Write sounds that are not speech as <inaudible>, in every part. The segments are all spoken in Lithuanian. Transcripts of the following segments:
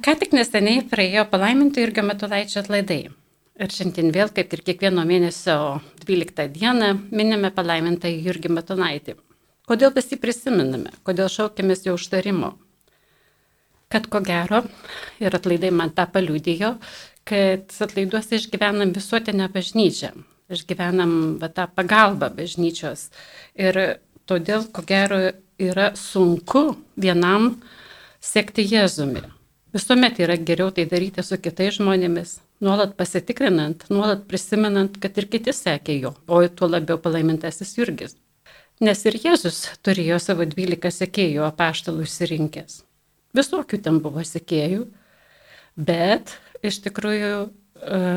Ką tik neseniai praėjo palaiminti Irgio Matulaičio atlaidai. Ir šiandien vėl, kaip ir kiekvieno mėnesio 12 dieną, minime palaimintą Jurgį Matulaitį. Kodėl visi prisiminame, kodėl šaukėmės jo užtarimo? Kad ko gero, ir atlaidai man tą paliudijo, kad atlaiduose išgyvenam visuotinę bažnyčią, išgyvenam va, tą pagalbą bažnyčios. Ir todėl, ko gero, yra sunku vienam sekti Jėzumi. Visuomet yra geriau tai daryti su kitais žmonėmis, nuolat pasitikrinant, nuolat prisimenant, kad ir kiti sekė jo, o tuo labiau palaimintasis Jurgis. Nes ir Jėzus turėjo savo dvylika sekėjų apaštalų išsirinkęs. Visokių ten buvo sekėjų, bet iš tikrųjų e,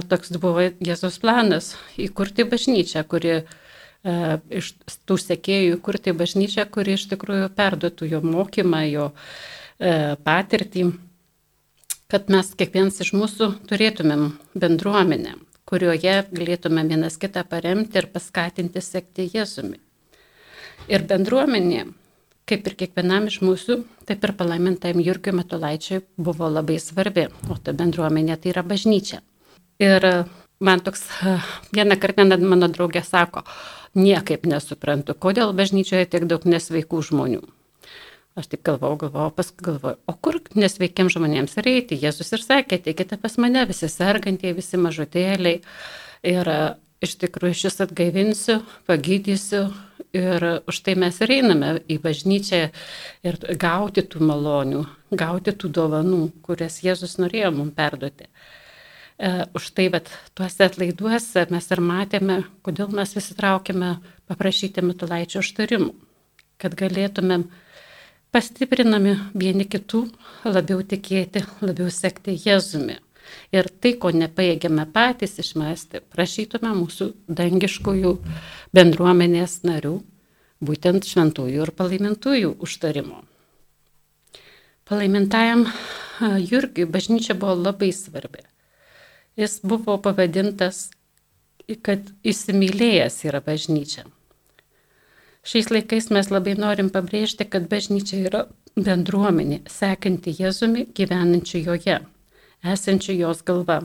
toks buvo Jėzus planas - įkurti bažnyčią, kuri e, iš tų sekėjų įkurti bažnyčią, kuri iš tikrųjų perduotų jo mokymą, jo e, patirtį kad mes kiekvienas iš mūsų turėtumėm bendruomenę, kurioje galėtumėm vienas kitą paremti ir paskatinti sekti Jėzumi. Ir bendruomenė, kaip ir kiekvienam iš mūsų, taip ir palaimintajam Jurgiui Matulaičiui buvo labai svarbi, o ta bendruomenė tai yra bažnyčia. Ir man toks vieną kartą net mano draugė sako, niekaip nesuprantu, kodėl bažnyčioje tiek daug nesveikų žmonių. Aš taip galvojau, galvojau, paskui galvojau, o kur nesveikiam žmonėms reiti? Jėzus ir sakė, ateikite pas mane, visi sergantieji, visi mažutėliai. Ir e, iš tikrųjų šis atgaivinsiu, pagydysiu. Ir už tai mes ir einame į bažnyčią ir gauti tų malonių, gauti tų dovanų, kurias Jėzus norėjo mums perduoti. E, už tai, bet tuose atlaiduose mes ir matėme, kodėl mes visi traukėme paprašyti Mitulaičio užtarimų, kad galėtumėm pastiprinami vieni kitų, labiau tikėti, labiau sekti Jėzumi. Ir tai, ko nepaėgėme patys išmesti, prašytume mūsų dangiškųjų bendruomenės narių, būtent šventųjų ir palaimintųjų užtarimo. Palaimintajam Jurgiui bažnyčia buvo labai svarbi. Jis buvo pavadintas, kad įsimylėjęs yra bažnyčia. Šiais laikais mes labai norim pabrėžti, kad bažnyčia yra bendruomenė, sekanti Jėzumi, gyvenančiu joje, esančiu jos galva.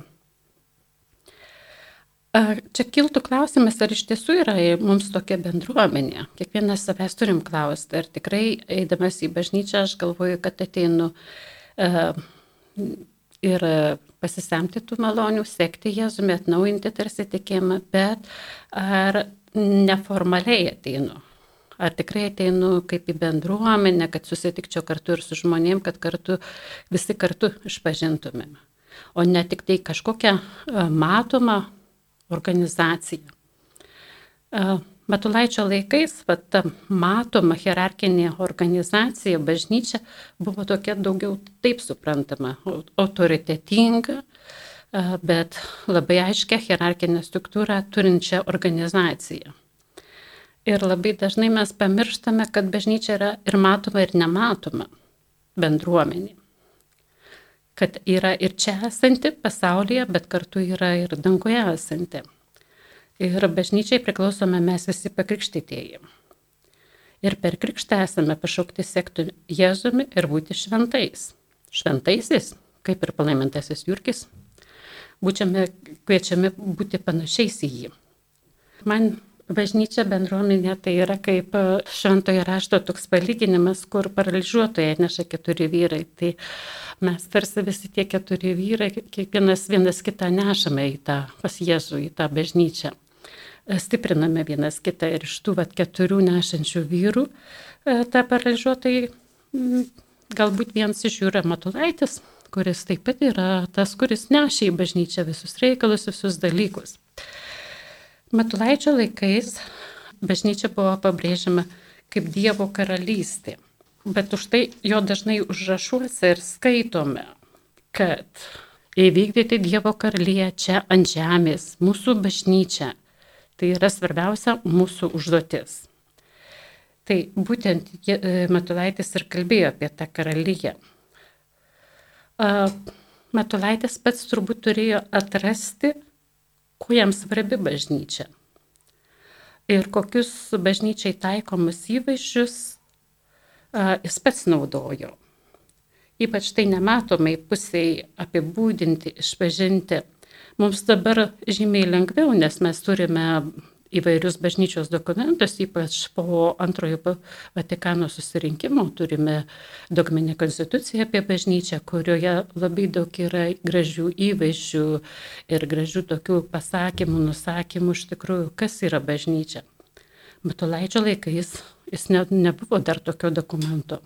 Čia kiltų klausimas, ar iš tiesų yra mums tokia bendruomenė. Kiekvienas savęs turim klausti, ar tikrai eidamas į bažnyčią aš galvoju, kad ateinu uh, ir pasisemti tų malonių, sekti Jėzumi, atnaujinti tarsi tikėjimą, bet ar neformaliai ateinu, ar tikrai ateinu kaip į bendruomenę, kad susitikčiau kartu ir su žmonėm, kad kartu visi kartu išpažintumėm. O ne tik tai kažkokią e, matomą organizaciją. E, Matulaičio laikais va, ta matoma hierarchinė organizacija, bažnyčia buvo tokia daugiau taip suprantama, autoritetinga, e, bet labai aiškia hierarchinę struktūrą turinčią organizaciją. Ir labai dažnai mes pamirštame, kad bažnyčia yra ir matoma, ir nematoma bendruomenė. Kad yra ir čia esanti pasaulyje, bet kartu yra ir danguje esanti. Ir bažnyčiai priklausome mes visi pakrikštytieji. Ir per krikštą esame pašaukti sekti Jėzumi ir būti šventais. Šventaisiais, kaip ir palaimintasis Jurkis, būčiame kviečiami būti panašiais į jį. Man Bažnyčia bendruomenė tai yra kaip e, šventojo rašto toks palyginimas, kur paralyžiuotojai neša keturi vyrai. Tai mes tarsi visi tie keturi vyrai, kiekvienas vienas kitą nešame į tą pas Jėzų, į tą bažnyčią. E, stipriname vienas kitą ir iš tų vat, keturių nešančių vyrų e, tą paralyžiuotojai, galbūt vienas iš jų yra Matulaitis, kuris taip pat yra tas, kuris nešia į bažnyčią visus reikalus, visus dalykus. Matulaičio laikais bažnyčia buvo pabrėžiama kaip Dievo karalystė, bet už tai jo dažnai užrašuose ir skaitome, kad įvykdyti Dievo karalyje čia ant žemės, mūsų bažnyčia. Tai yra svarbiausia mūsų užduotis. Tai būtent e, Matulaitis ir kalbėjo apie tą karalyje. Matulaitis pats turbūt turėjo atrasti kuo jam svarbi bažnyčia ir kokius bažnyčiai taikomus įvaizdžius jis pats naudojo. ypač tai nematomai pusiai apibūdinti, išpažinti, mums dabar žymiai lengviau, nes mes turime įvairius bažnyčios dokumentus, ypač po antrojo Vatikano susirinkimo turime dogminę konstituciją apie bažnyčią, kurioje labai daug yra gražių įvaizdžių ir gražių tokių pasakymų, nusakymų iš tikrųjų, kas yra bažnyčia. Matulaičio laikais jis ne, nebuvo dar tokio dokumento.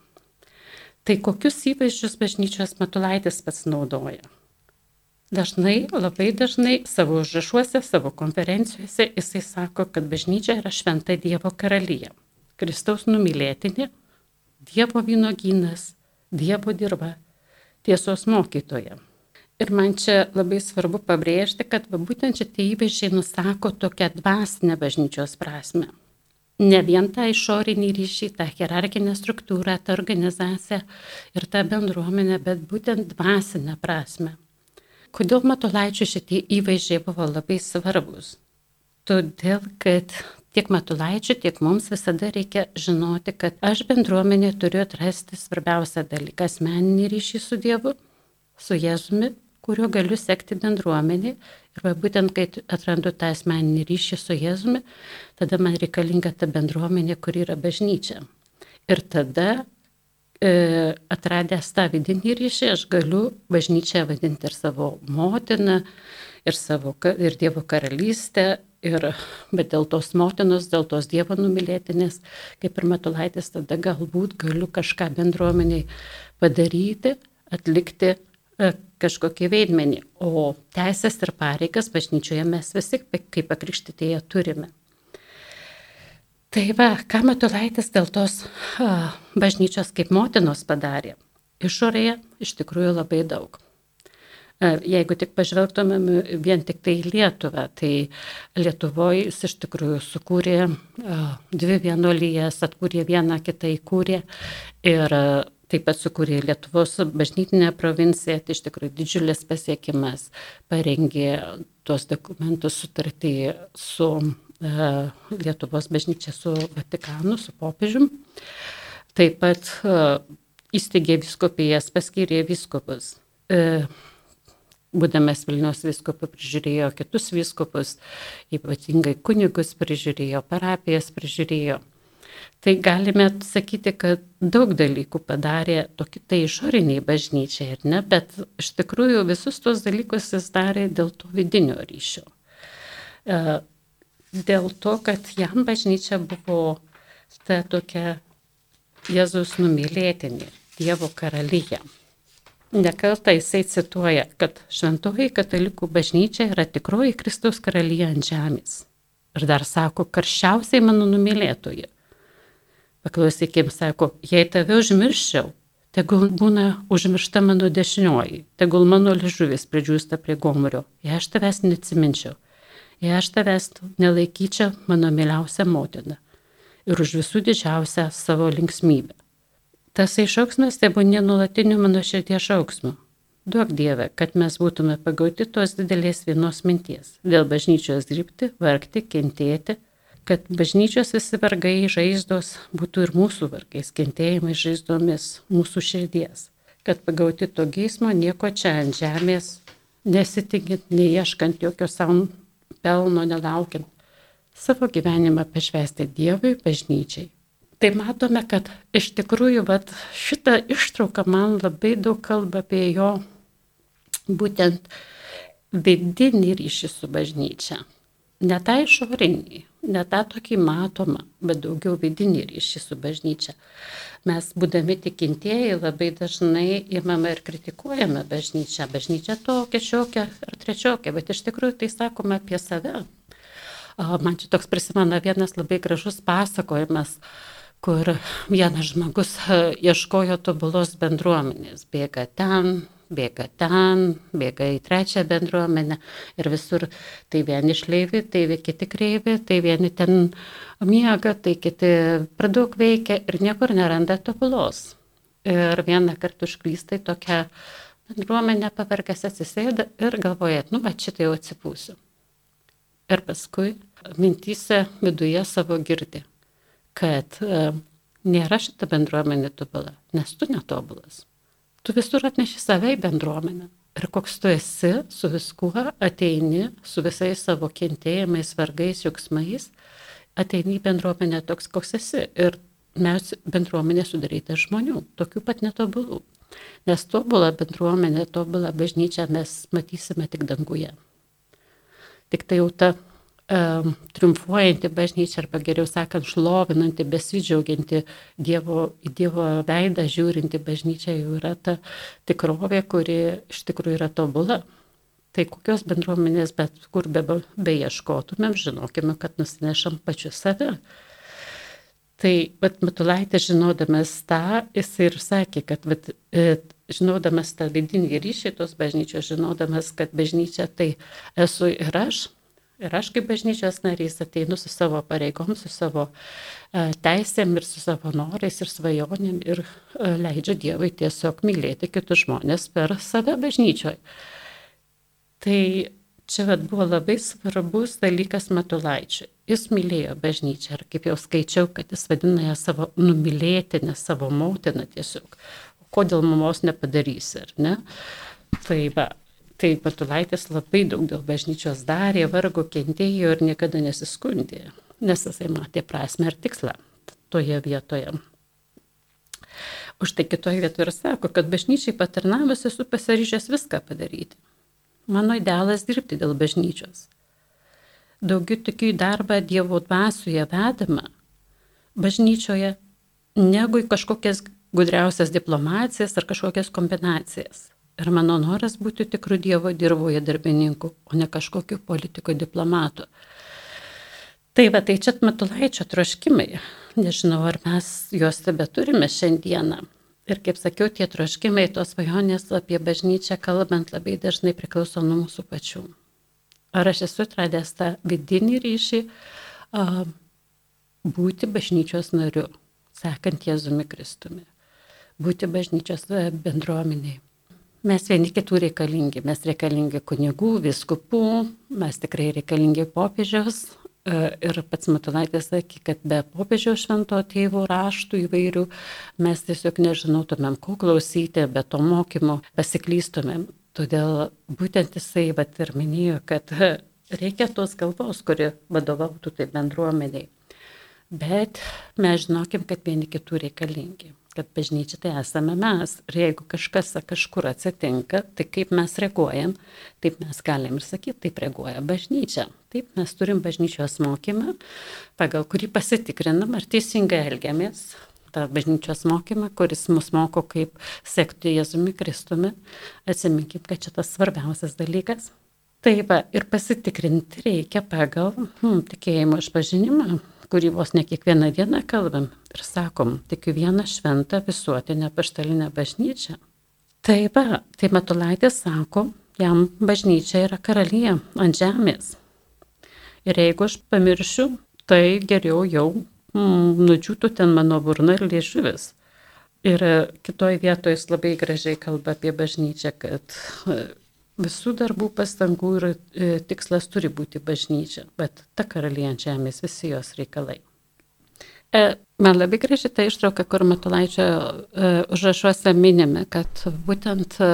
Tai kokius įvaizdžius bažnyčios Matulaitis pats naudoja? Dažnai, labai dažnai savo užrašuose, savo konferencijose jisai sako, kad bažnyčia yra šventa Dievo karalyje, Kristaus numylėtinė, Dievo vynogynas, Dievo dirba, tiesos mokytoja. Ir man čia labai svarbu pabrėžti, kad va, būtent šitie įvaizdžiai nusako tokią dvasinę bažnyčios prasme. Ne vien tą išorinį ryšį, tą hierarchinę struktūrą, tą organizaciją ir tą bendruomenę, bet būtent dvasinę prasme. Kodėl Matulaičių šitie įvaizdžiai buvo labai svarbus? Todėl, kad tiek Matulaičių, tiek mums visada reikia žinoti, kad aš bendruomenė turiu atrasti svarbiausią dalyką - asmeninį ryšį su Dievu, su Jėzumi, kuriuo galiu sekti bendruomenį. Ir būtent, kai atrandu tą asmeninį ryšį su Jėzumi, tada man reikalinga ta bendruomenė, kuri yra bažnyčia. Ir tada E, atradęs tą vidinį ryšį, aš galiu bažnyčią vadinti ir savo motiną, ir, savo, ir Dievo karalystę, ir, bet dėl tos motinos, dėl tos Dievo numylėtinės, kaip ir Matulaitis, tada galbūt galiu kažką bendruomeniai padaryti, atlikti e, kažkokį veidmenį. O teisės ir pareigas bažnyčioje mes visi kaip pakrikštytėje turime. Tai va, ką Matulaitis dėl tos a, bažnyčios kaip motinos padarė? Išorėje iš tikrųjų labai daug. A, jeigu tik pažvelgtumėm vien tik tai Lietuvą, tai Lietuvoje jis iš tikrųjų sukūrė a, dvi vienuolyjas, atkūrė vieną, kitą įkūrė ir a, taip pat sukūrė Lietuvos bažnytinę provinciją, tai iš tikrųjų didžiulis pasiekimas, parengė tuos dokumentus sutartį su Lietuvos bažnyčia su Vatikanu, su popiežium. Taip pat e, įsteigė viskupijas, paskyrė viskupus. E, būdamas Vilnius viskupų prižiūrėjo kitus viskupus, ypatingai kunigus prižiūrėjo, parapijas prižiūrėjo. Tai galime sakyti, kad daug dalykų padarė tokie tai išoriniai bažnyčiai, ir ne, bet iš tikrųjų visus tos dalykus jis darė dėl to vidinio ryšio dėl to, kad jam bažnyčia buvo ta tokia Jėzus numylėtinė, Dievo karalyje. Nekartą jisai cituoja, kad šventoji katalikų bažnyčia yra tikroji Kristaus karalyje ant žemės. Ir dar sako, karščiausiai mano numylėtoji. Paklausykim, sako, jei tave užmirščiau, tegul būna užmiršta mano dešinioji, tegul mano ližuvis pridžiūsta prie gomurio, jei aš tavęs neatsiminčiau jei aš tavęs nelaikyčiau mano myliausia motina ir už visų didžiausią savo linksmybę. Tas išauksmas tebūnė nuolatiniu mano širdies šauksmu. Duok Dieve, kad mes būtume pagauti tos didelės vienos minties - dėl bažnyčios dirbti, vargti, kentėti, kad bažnyčios visi vargai žaizdos būtų ir mūsų vargais, kentėjimai žaizdomis mūsų širdies, kad pagauti to geismo nieko čia ant žemės, nesitikint, neieškant jokio savo pelno nelaukiant, savo gyvenimą pašvesti Dievui, bažnyčiai. Tai matome, kad iš tikrųjų vat, šitą ištrauką man labai daug kalba apie jo būtent vidinį ryšį su bažnyčia. Ne tą išorinį, ne tą tokį matomą, bet daugiau vidinį ryšį su bažnyčia. Mes, būdami tikintieji, labai dažnai įmame ir kritikuojame bažnyčią. Bažnyčia tokia, šiokia ar trečiokia, bet iš tikrųjų tai sakome apie save. Man čia toks prisimena vienas labai gražus pasakojimas, kur vienas žmogus ieškojo tobulos bendruomenės, bėga ten, bėga ten, bėga į trečią bendruomenę ir visur tai vieni išleivi, tai kiti kreivi, tai vieni ten miega, tai kiti per daug veikia ir niekur neranda tobulos. Ir vieną kartą užklystai tokia bendruomenė pavargęs atsisėda ir galvoja, nu, va, šitą jau atsipūsiu. Ir paskui mintyse viduje savo girdi, kad e, nėra šita bendruomenė tobula, nes tu netobulas tu visur atneši save į bendruomenę. Ir koks tu esi, su viskuo ateini, su visais savo kentėjimais, vargais, džiaugsmais, ateini į bendruomenę toks, koks esi. Ir mes bendruomenė sudaryta žmonių, tokių pat netobulų. Nes tobulą bendruomenę, tobulą bažnyčią mes matysime tik danguje. Tik tai jau ta triumfuojanti bažnyčia, arba geriau sakant, šlovinanti, besidžiaugianti Dievo, Dievo veidą žiūrinti bažnyčia jau yra ta tikrovė, kuri iš tikrųjų yra tobula. Tai kokios bendruomenės, bet kur be, beieškotumėm, žinokime, kad nusinešam pačiu save. Tai, bet Matulaitis žinodamas tą, jis ir sakė, kad, bet, e, žinodamas tą vidinį ryšį tos bažnyčios, žinodamas, kad bažnyčia tai esu ir aš, Ir aš kaip bažnyčios narys ateinu su savo pareigom, su savo uh, teisėm ir su savo norais ir svajonėm ir uh, leidžiu Dievui tiesiog mylėti kitus žmonės per save bažnyčioje. Tai čia vat, buvo labai svarbus dalykas Matulaičiui. Jis mylėjo bažnyčią ir kaip jau skaičiau, kad jis vadina ją savo numylėtinę, savo motiną tiesiog. Kodėl mamos nepadarysi, ar ne? Tai va, Tai Patulaitis labai daug dėl bažnyčios darė, vargo, kentėjo ir niekada nesiskundė, nes jisai matė prasme ir tikslą toje vietoje. Už tai kitoje vietoje ir sako, kad bažnyčiai patarnavęs esu pasiryžęs viską padaryti. Mano idealas dirbti dėl bažnyčios. Daugiau tokių darbą Dievo dvasioje vedama bažnyčioje, negu į kažkokias gudriausias diplomacijas ar kažkokias kombinacijas. Ir mano noras būti tikrų Dievo dirboje darbininku, o ne kažkokiu politiko diplomatu. Tai va, tai čia Matulaičio troškimai. Nežinau, ar mes juos tebe turime šiandieną. Ir kaip sakiau, tie troškimai, tos svajonės apie bažnyčią kalbant labai dažnai priklauso nuo mūsų pačių. Ar aš esu atradęs tą vidinį ryšį a, būti bažnyčios nariu, sekant Jėzumi Kristumi, būti bažnyčios bendruomeniai. Mes vieni kitų reikalingi. Mes reikalingi kunigų, viskupų, mes tikrai reikalingi popiežiaus. E, ir pats Matulaitis sakė, kad be popiežiaus švento tėvų raštų įvairių mes tiesiog nežinotumėm, ko klausyti, be to mokymo pasiklystumėm. Todėl būtent jisai vat, ir minėjo, kad <laughs> reikia tos galvos, kuri vadovautų tai bendruomeniai. Bet mes žinokim, kad vieni kitų reikalingi kad bažnyčia tai esame mes. Ir jeigu kažkas kažkur atsitinka, tai kaip mes reaguojam, taip mes galim ir sakyti, taip reaguoja bažnyčia. Taip mes turim bažnyčios mokymą, pagal kurį pasitikrinam, ar teisingai elgiamės. Ta bažnyčios mokymą, kuris mus moko, kaip sekti Jėzumi Kristumi. Atsiminkim, kad čia tas svarbiausias dalykas. Taip, ir pasitikrinti reikia pagal hmm, tikėjimo išpažinimą, kurį vos ne kiekvieną dieną kalbam ir sakom, tik vieną šventą visuotinę paštalinę bažnyčią. Tai va, tai Matulaitis sako, jam bažnyčia yra karalija ant žemės. Ir jeigu aš pamiršiu, tai geriau jau mm, nudžiūtų ten mano burna ir liežuvis. Ir kitoj vietoje jis labai gražiai kalba apie bažnyčią, kad visų darbų pastangų ir e, tikslas turi būti bažnyčia, bet ta karalienė žemės visi jos reikalai. E, man labai graži ta ištrauka, kur Matulaičio e, užrašuose minime, kad būtent e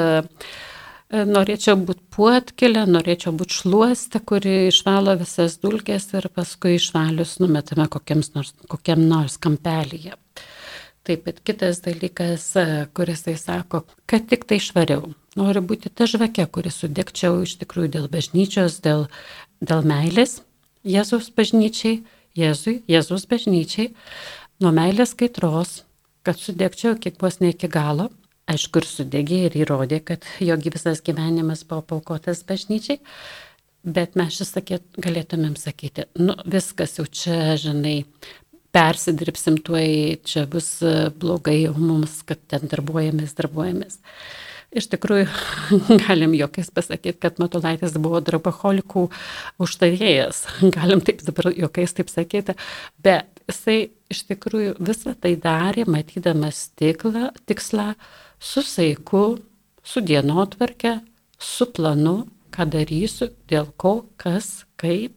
norėčiau būti puotkelė, norėčiau būti šluostė, kuri išvalo visas dulkės ir paskui išvalius numetame nors, kokiam nors kampelyje. Taip, bet kitas dalykas, kuris tai sako, kad tik tai švariau. Noriu būti ta žvakė, kuri sudegčiau iš tikrųjų dėl bažnyčios, dėl, dėl meilės Jėzus bažnyčiai, Jėzui, Jėzus bažnyčiai, nuo meilės kaitros, kad sudegčiau kiek vos ne iki galo. Aišku, ir sudegė ir įrodė, kad jo visas gyvenimas buvo paukotas bažnyčiai. Bet mes šis sakėt, galėtumėm sakyti, nu viskas jau čia, žinai, persidirbsim tuoj, čia bus e, blogai mums, kad ten darbuojamės, darbuojamės. Iš tikrųjų, <laughs> galim jokiais pasakyti, kad Matulaitis buvo darboholikų užtavėjas. <laughs> Galim taip dabar jokiais taip sakyti. Bet jisai iš tikrųjų visą tai darė, matydamas tiklą, tikslą su saiku, su dienotvarke, su planu, ką darysiu, dėl ko, kas, kaip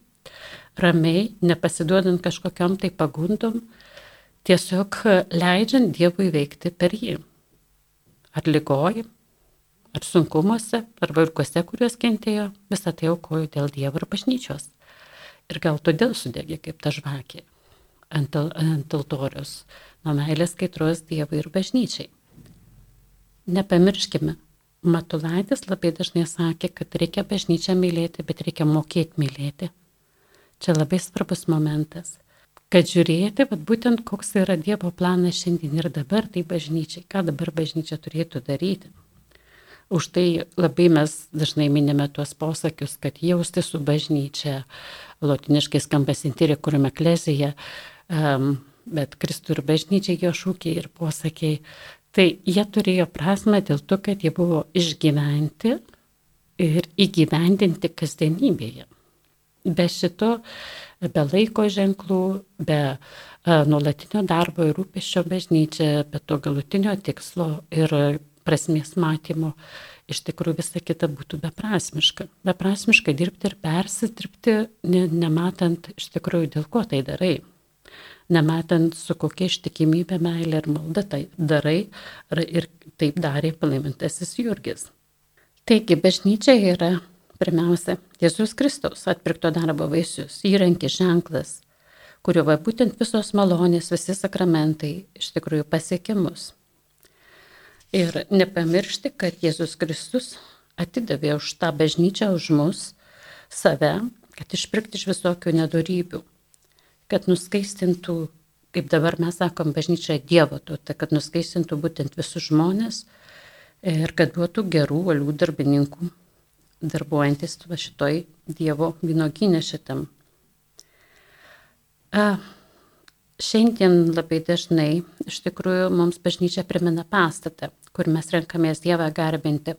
ramiai, nepasiduodant kažkokiam tai pagundom, tiesiog leidžiant Dievui veikti per jį. ar lygoji, ar sunkumuose, ar varguose, kuriuos kentėjo, visą tai aukojo dėl Dievo ir bažnyčios. Ir gal todėl sudegė kaip ta žvakė ant, ant altorius, nuo meilės kaitros Dievui ir bažnyčiai. Nepamirškime, Matulaitis labai dažnai sakė, kad reikia bažnyčią mylėti, bet reikia mokėti mylėti. Čia labai svarbus momentas kad žiūrėti, bet būtent koks yra Dievo planas šiandien ir dabar tai bažnyčiai, ką dabar bažnyčia turėtų daryti. Už tai labai mes dažnai minime tuos posakius, kad jausti su bažnyčia, lotiniškai skamba sintirė, kuriame klezija, um, bet Kristų ir bažnyčia jo šūkiai ir posakiai. Tai jie turėjo prasme dėl to, kad jie buvo išgyventi ir įgyvendinti kasdienybėje. Be šito be laiko ženklų, be uh, nuolatinio darbo ir rūpeščio bažnyčia, be to galutinio tikslo ir prasmės matymo, iš tikrųjų visa kita būtų beprasmiška. Beprasmiška dirbti ir persidirbti, ne, nematant iš tikrųjų dėl ko tai darai. Nematant su kokia ištikimybė, meilė ir malda tai darai ir taip darė palaimintasis Jurgis. Taigi bažnyčia yra Pirmiausia, Jėzus Kristaus atpirkto darbo vaisius, įrankis, ženklas, kuriuo va būtent visos malonės, visi sakramentai iš tikrųjų pasiekimus. Ir nepamiršti, kad Jėzus Kristus atidavė už tą bažnyčią, už mus, save, kad išpirkti iš visokių nedarybių, kad nuskaistintų, kaip dabar mes sakom, bažnyčia Dievo tauta, kad nuskaistintų būtent visus žmonės ir kad duotų gerų, valių darbininkų darbuojantis šitoj Dievo vynoginė šitam. A, šiandien labai dažnai iš tikrųjų mums bažnyčia primena pastatą, kur mes renkamės Dievą garbinti,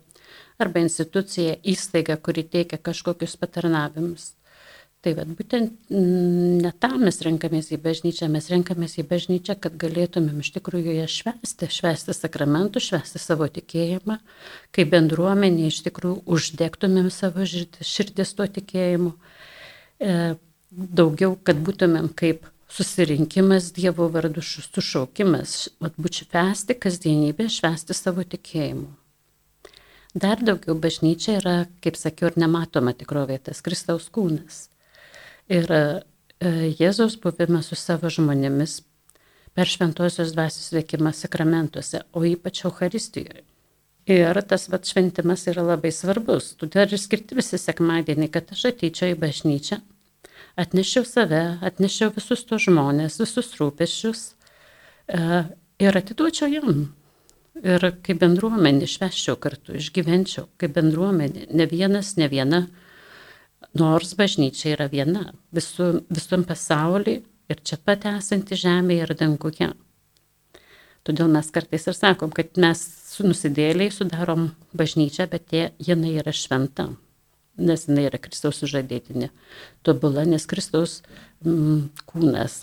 arba instituciją, įstaigą, kuri teikia kažkokius patarnavimus. Tai vad būtent mm, ne tam mes renkamės į bažnyčią, mes renkamės į bažnyčią, kad galėtumėm iš tikrųjų ją švesti, švesti sakramentų, švesti savo tikėjimą, kaip bendruomenė iš tikrųjų uždegtumėm savo širdis tuo tikėjimu. E, daugiau, kad būtumėm kaip susirinkimas Dievo vardu, sušaukimas, būti švesti kasdienybę, švesti savo tikėjimu. Dar daugiau bažnyčia yra, kaip sakiau, ir nematoma tikrovė, tas Kristaus kūnas ir e, Jėzaus buvimas su savo žmonėmis per šventosios dvasios veikimą sakramentuose, o ypač Euharistijoje. Ir tas vat šventimas yra labai svarbus. Todėl ir skirti visi sekmadienį, kad aš ateičiau į bažnyčią, atnešiau save, atnešiau visus tos žmonės, visus rūpešius e, ir atiduočiau jam. Ir kaip bendruomenė šveščiau kartu, išgyvenčiau kaip bendruomenė, ne vienas, ne viena Nors bažnyčia yra viena visu, visum pasaulyje ir čia pat esanti žemėje ir danguje. Todėl mes kartais ir sakom, kad mes su nusidėliai sudarom bažnyčią, bet jie, jinai yra šventa, nes jinai yra Kristaus sužadėtinė. Tobula, nes Kristaus mm, kūnas.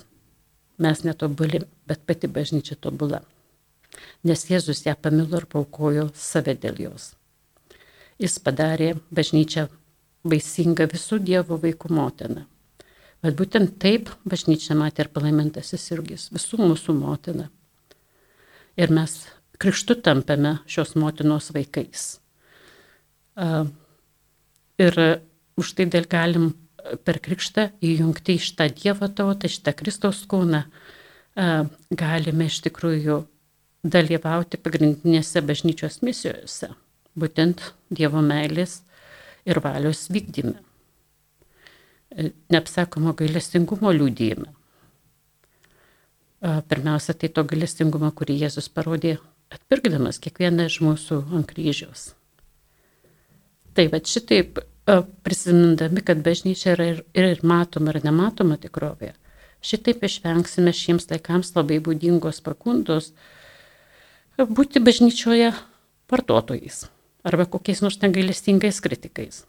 Mes netobuli, bet pati bažnyčia tobula. Nes Jėzus ją pamilo ir paukojo save dėl jos. Jis padarė bažnyčią vaisinga visų Dievo vaikų motina. Bet būtent taip bažnyčia matė ir palaimintasis irgis, visų mūsų motina. Ir mes krikštu tampame šios motinos vaikais. Ir už tai dėl galim per krikštą įjungti iš tą Dievo tautą, iš tą Kristaus kūną, galime iš tikrųjų dalyvauti pagrindinėse bažnyčios misijose, būtent Dievo meilės ir valios vykdyme. E, neapsakomo gailestingumo liūdėjime. Pirmiausia, tai to gailestingumo, kurį Jėzus parodė atpirkdamas kiekvieną iš mūsų ant kryžiaus. Tai va šitaip prisimindami, kad bažnyčia yra ir, ir matoma, ir nematoma tikrovė, šitaip išvengsime šiems laikams labai būdingos pakundos būti bažnyčioje vartotojais arba kokiais nors negailestingais kritikais.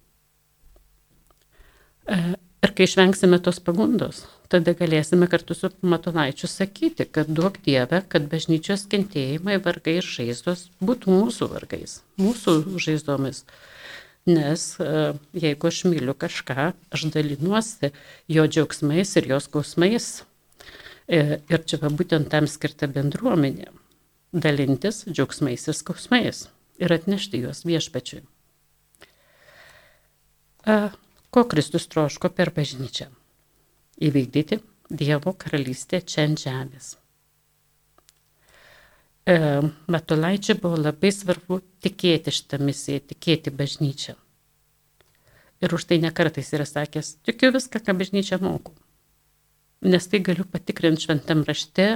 E, ir kai išvengsime tos pagundos, tada galėsime kartu su Matulaičiu sakyti, kad duok Dieve, kad bažnyčios kentėjimai, vargai ir žaizdos būtų mūsų vargais, mūsų žaizdomis. Nes e, jeigu aš myliu kažką, aš dalinuosi jo džiaugsmais ir jos skausmais. E, ir čia va būtent tam skirta bendruomenė. dalintis džiaugsmais ir skausmais ir atnešti juos viešpačiui. Ko Kristus troško per bažnyčią? Įvykdyti Dievo karalystę čia ant žemės. E, Matulaičiai buvo labai svarbu tikėti šitą misiją, tikėti bažnyčią. Ir už tai nekartais yra sakęs, tikiu viską, ką bažnyčia moku. Nes tai galiu patikrinti šventam rašte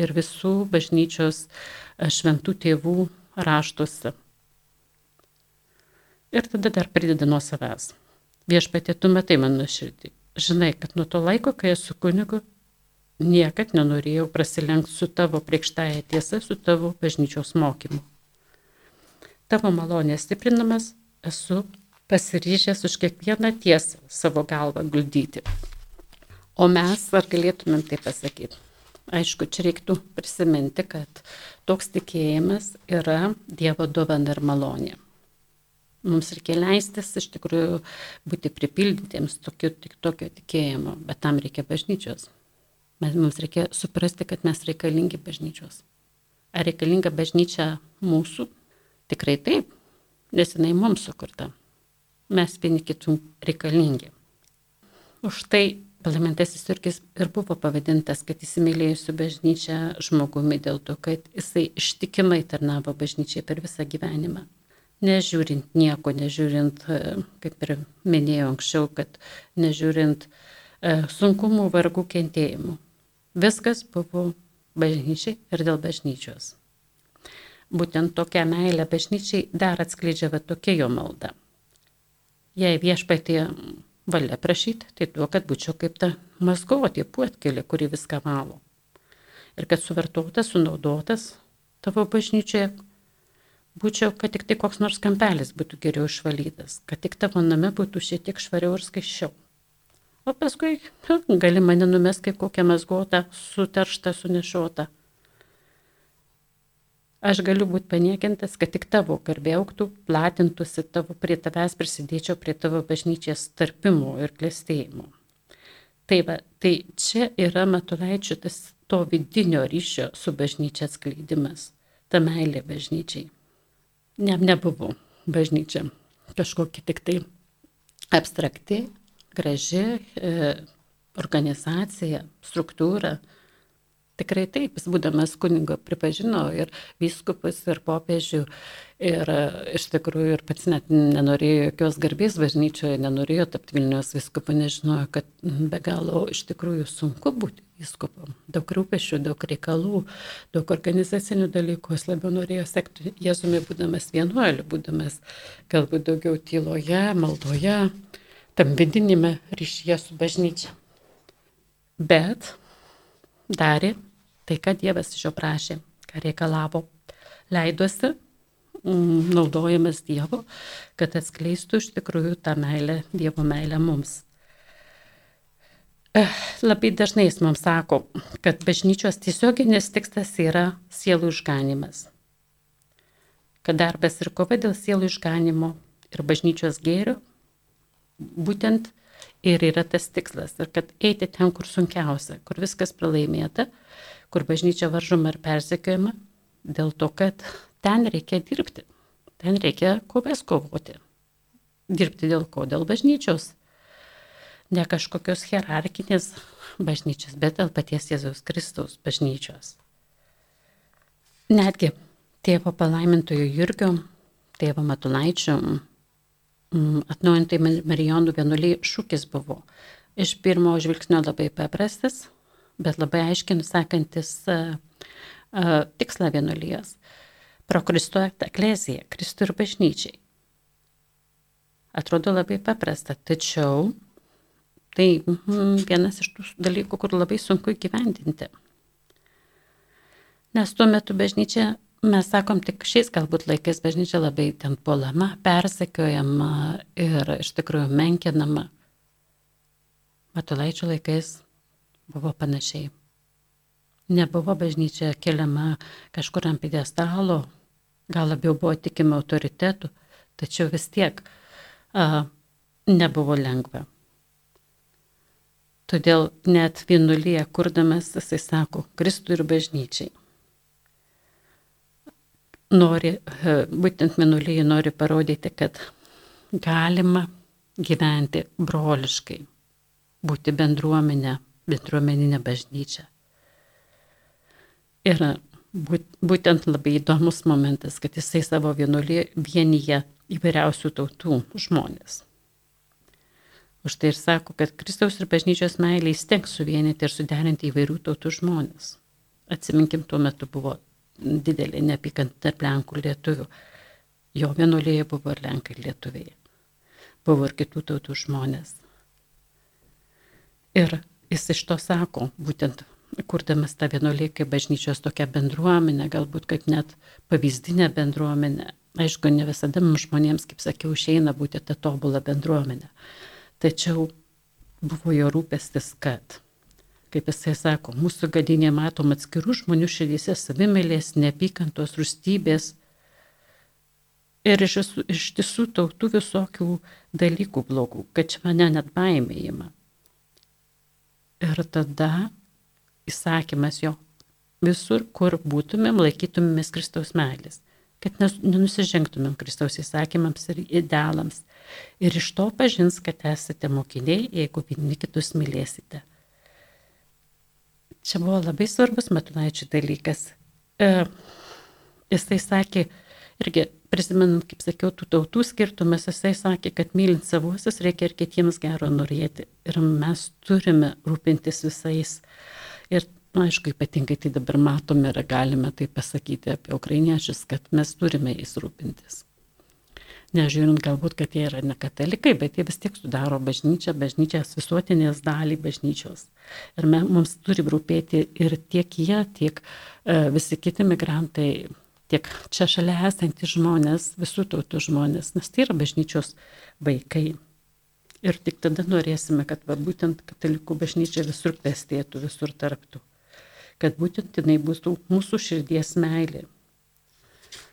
ir visų bažnyčios e, šventų tėvų raštuose. Ir tada dar prideda nuo savęs. Viešpatė, tu matai mano širdį. Žinai, kad nuo to laiko, kai esu kunigu, niekad nenorėjau prasilenkti su tavo priekštąją tiesa, su tavo bažnyčios mokymu. Tavo malonės stiprinamas esu pasiryžęs už kiekvieną tiesą savo galvą guldyti. O mes ar galėtumėm tai pasakyti? Aišku, čia reiktų prisiminti, kad toks tikėjimas yra Dievo dovana ir malonė. Mums reikia leistis iš tikrųjų būti pripildytiems tokio, tokio tikėjimo, bet tam reikia bažnyčios. Mums reikia suprasti, kad mes reikalingi bažnyčios. Ar reikalinga bažnyčia mūsų? Tikrai taip, nes jinai mums sukurta. Mes vieni kitų reikalingi. Už tai Parlamentasis irgis ir buvo pavadintas, kad įsimylėjusiu bažnyčią žmogumi dėl to, kad jisai ištikimai tarnavo bažnyčiai per visą gyvenimą nežiūrint nieko, nežiūrint, e, kaip ir minėjau anksčiau, kad nežiūrint e, sunkumų, vargų, kentėjimų. Viskas buvo bažnyčiai ir dėl bažnyčios. Būtent tokia meilė bažnyčiai dar atskleidžia va tokia jo malda. Jei viešpatie valia prašyti, tai tuo, kad būčiau kaip ta mazgotė, puotkelė, kuri viską valo. Ir kad suvartotas, sunaudotas tavo bažnyčioje būčiau, kad tik tai koks nors kampelis būtų geriau išvalytas, kad tik tavo name būtų šiek tiek švariau ir skaičiau. O paskui gali mane numesti kaip kokią mazgotą, suterštą, sunešotą. Aš galiu būti paniekintas, kad tik tavo garbė auktų, platintųsi tavo, prie tavęs prisidėčiau prie tavo bažnyčios tarpimo ir klėstėjimo. Tai, va, tai čia yra matulaičių tas to vidinio ryšio su bažnyčia atskleidimas, ta meilė bažnyčiai ne, nebuvo bažnyčia kažkokia tik tai abstrakti, graži e, organizacija, struktūra. Tikrai taip, jis būdamas kunigo pripažino ir vyskupas, ir popiežių, ir iš tikrųjų ir pats net nenorėjo jokios garbės bažnyčioje, nenorėjo tapti Vilnius vyskupu, nežinojo, kad be galo iš tikrųjų sunku būti vyskupu. Daug rūpešių, daug reikalų, daug organizacinių dalykų, jis labiau norėjo sekti Jėzumi, būdamas vienuoliu, būdamas galbūt daugiau tyloje, maldoje, tam vidinime ryšyje su bažnyčia. Bet darė tai, ką Dievas iš jo prašė, ką reikalavo. Leidosi mm, naudojamas Dievo, kad atskleistų iš tikrųjų tą meilę, Dievo meilę mums. Eh, labai dažnai jis mums sako, kad bažnyčios tiesioginis tikslas yra sielų išganimas. Kad darbas ir kova dėl sielų išganimo ir bažnyčios gėrio būtent ir yra tas tikslas. Ir kad eiti ten, kur sunkiausia, kur viskas pralaimėta, kur bažnyčia varžoma ir persekiojama, dėl to, kad ten reikia dirbti. Ten reikia kovės kovoti. Dirbti dėl ko? Dėl bažnyčios. Ne kažkokios hierarkinės bažnyčios, bet dėl paties Jėzaus Kristaus bažnyčios. Netgi tėvo palaimintojo Jurgio, tėvo Matulaičio atnaujintai Marijonų vienuoliai šūkis buvo iš pirmo žvilgsnio labai paprastas, bet labai aiškiai nusakantis uh, uh, tikslą vienuolijos. Pro Kristų ekleziją, Kristų ir bažnyčiai. Atrodo labai paprasta, tačiau tai mm, vienas iš tų dalykų, kur labai sunku įgyvendinti. Nes tuo metu bažnyčia Mes sakom, tik šiais galbūt laikais bažnyčia labai ten puolama, persekiojama ir iš tikrųjų menkinama. Matulaičių laikais buvo panašiai. Nebuvo bažnyčia keliama kažkur ant pidestalo, gal labiau buvo tikima autoritetų, tačiau vis tiek a, nebuvo lengva. Todėl net vienuolyje kurdamas jisai sako, Kristų ir bažnyčiai. Nori, e, būtent minulyje nori parodyti, kad galima gyventi broliškai, būti bendruomenė, bendruomeninė bažnyčia. Ir būtent labai įdomus momentas, kad jisai savo vienuolį vienyje įvairiausių tautų žmonės. Už tai ir sako, kad Kristaus ir bažnyčios meilė įstengs suvienyti ir suderinti įvairių tautų žmonės. Atsiminkim, tuo metu buvo didelė neapykanta tarp Lenkų ir Lietuvių. Jo vienuolėje buvo ir Lenkai ir Lietuviai. Buvo ir kitų tautų žmonės. Ir jis iš to sako, būtent kurdamas tą vienuolį kaip bažnyčios tokią bendruomenę, galbūt kaip net pavyzdinę bendruomenę. Aišku, ne visada mums žmonėms, kaip sakiau, išeina būti tą tobulą bendruomenę. Tačiau buvo jo rūpestis, kad kaip jisai sako, mūsų gadinė matom atskirų žmonių širdyse savimėlės, neapykantos, rūstybės ir iš, iš tiesų tautų visokių dalykų blogų, kad čia mane net baimėjama. Ir tada įsakymas jo visur, kur būtumėm, laikytumėmės Kristaus meilės, kad nenusižengtumėm Kristaus įsakymams ir idealams. Ir iš to pažins, kad esate mokiniai, jeigu vieni kitus mylėsite. Čia buvo labai svarbus Matulaičių dalykas. E, jisai sakė, irgi prisimenant, kaip sakiau, tų tautų skirtumas, jisai sakė, kad mylint savuosius reikia ir kitiems gero norėti. Ir mes turime rūpintis visais. Ir, na, aišku, ypatingai tai dabar matome ir galime tai pasakyti apie ukrainiečius, kad mes turime jais rūpintis nežiūrint galbūt, kad jie yra ne katalikai, bet jie vis tiek sudaro bažnyčią, bažnyčios visuotinės dalį bažnyčios. Ir me, mums turi rūpėti ir tiek jie, tiek e, visi kiti migrantai, tiek čia šalia esantys žmonės, visų tautų žmonės, nes tai yra bažnyčios vaikai. Ir tik tada norėsime, kad va, būtent katalikų bažnyčia visur klestėtų, visur tarptų. Kad būtent jinai būtų mūsų širdies meilė.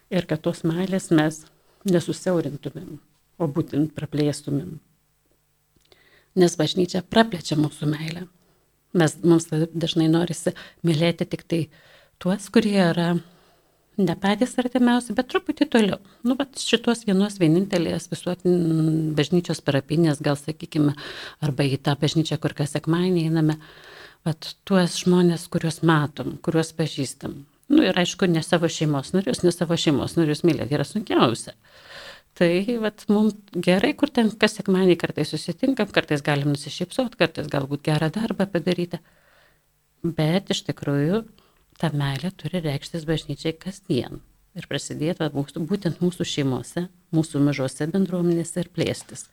Ir kad tos meilės mes nesusiaurintumėm, o būtent praplėstumėm. Nes bažnyčia praplečia mūsų meilę. Mes, mums dažnai norisi mylėti tik tai tuos, kurie yra ne patys artimiausi, bet truputį toliau. Nu, bet šitos vienos vienintelės visuotin bažnyčios parapinės, gal sakykime, arba į tą bažnyčią, kur kas sekmanį einame, bet tuos žmonės, kuriuos matom, kuriuos pažįstam. Nu ir aišku, ne savo šeimos narius, ne savo šeimos narius mylėti yra sunkiausia. Tai vat, mums gerai, kur ten kas sekmanį kartais susitinkam, kartais galim nusišypsot, kartais galbūt gerą darbą padaryti. Bet iš tikrųjų ta meilė turi reikštis bažnyčiai kasdien. Ir prasidėti mūsų, būtent mūsų šeimose, mūsų mažose bendruomenėse ir plėstis.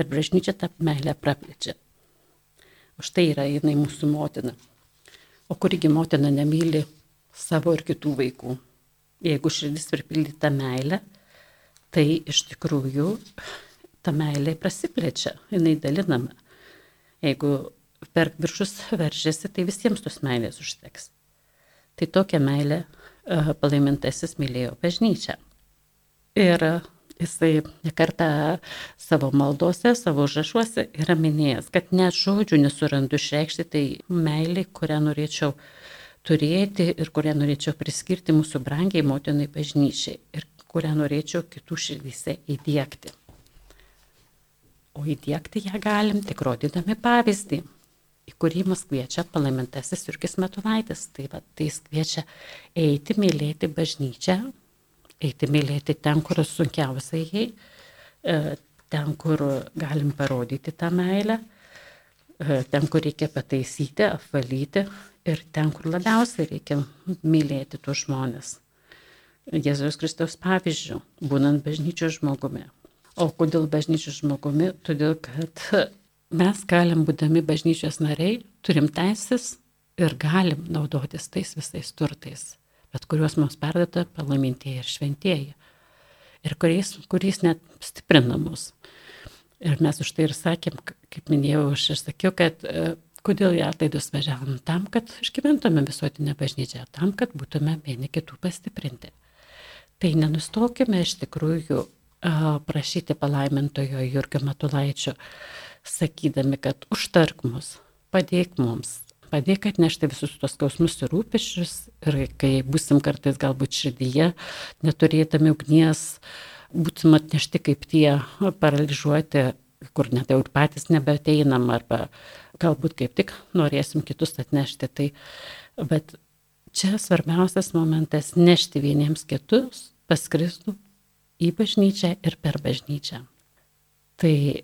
Ir bažnyčia tą meilę praplečia. Už tai yra jinai mūsų motina. O kurigi motina nemyli savo ir kitų vaikų. Jeigu širdis pripildyta meilė, tai iš tikrųjų ta meilė prasiplečia, jinai dalinama. Jeigu per viršus veržiasi, tai visiems tos meilės užteks. Tai tokią meilę uh, palaimintasis mylėjo bažnyčią. Ir jisai nekartą savo maldose, savo užrašuose yra minėjęs, kad net žodžių nesurandu išreikšti tai meilį, kurią norėčiau uh, turėti ir kurią norėčiau priskirti mūsų brangiai motinai bažnyčiai ir kurią norėčiau kitų širdyse įdėkti. O įdėkti ją galim tik rodydami pavyzdį, į kurį mus kviečia palaimintasis Jurgis Metulaitis. Tai, va, tai jis kviečia eiti mylėti bažnyčią, eiti mylėti ten, kur sunkiausia jai, e, ten, kur galim parodyti tą meilę, e, ten, kur reikia pataisyti, apvalyti ir ten, kur labiausiai reikia mylėti tuos žmonės. Jėzaus Kristaus pavyzdžių, būnant bažnyčios žmogumi. O kodėl bažnyčios žmogumi? Todėl, kad mes galim, būdami bažnyčios nariai, turim teisės ir galim naudotis tais visais turtais, bet kuriuos mums perdata palaimintieji ir šventieji. Ir kuriais, kuriais net stiprina mus. Ir mes už tai ir sakėm, kaip minėjau, aš ir sakiau, kad Kodėl į atlaidus važiavom? Tam, kad išgyventume visuotinę bažnyčią, tam, kad būtume vieni kitų pastiprinti. Tai nenustokime iš tikrųjų prašyti palaimintojo Jurgio Matulaičio, sakydami, kad užtark mus, padėk mums, padėk atnešti visus tos skausmus ir rūpešius ir kai busim kartais galbūt širdyje, neturėdami ugnies, būsim atnešti kaip tie paralyžiuoti, kur net jau ir patys nebeteinam arba galbūt kaip tik norėsim kitus atnešti. Tai, bet čia svarbiausias momentas - nešti vieniems kitus pas Kristų į bažnyčią ir per bažnyčią. Tai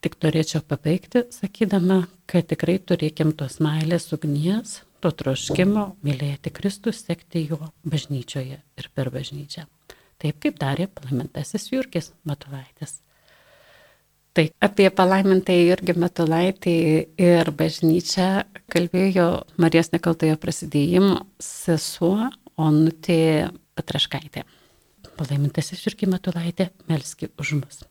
tik norėčiau pabaigti, sakydama, kad tikrai turėkim tos meilės ugnies, to troškimo mylėti Kristų, sekti jo bažnyčioje ir per bažnyčią. Taip kaip darė palaimintasis Jurgis Matulaitis. Tai apie palaimintąjį Jurgį Matulaitį ir bažnyčią kalbėjo Marijos nekaltojo prasidėjimo sesuo Onutė Patraškaitė. Palaimintasis Jurgį Matulaitį melski už mus.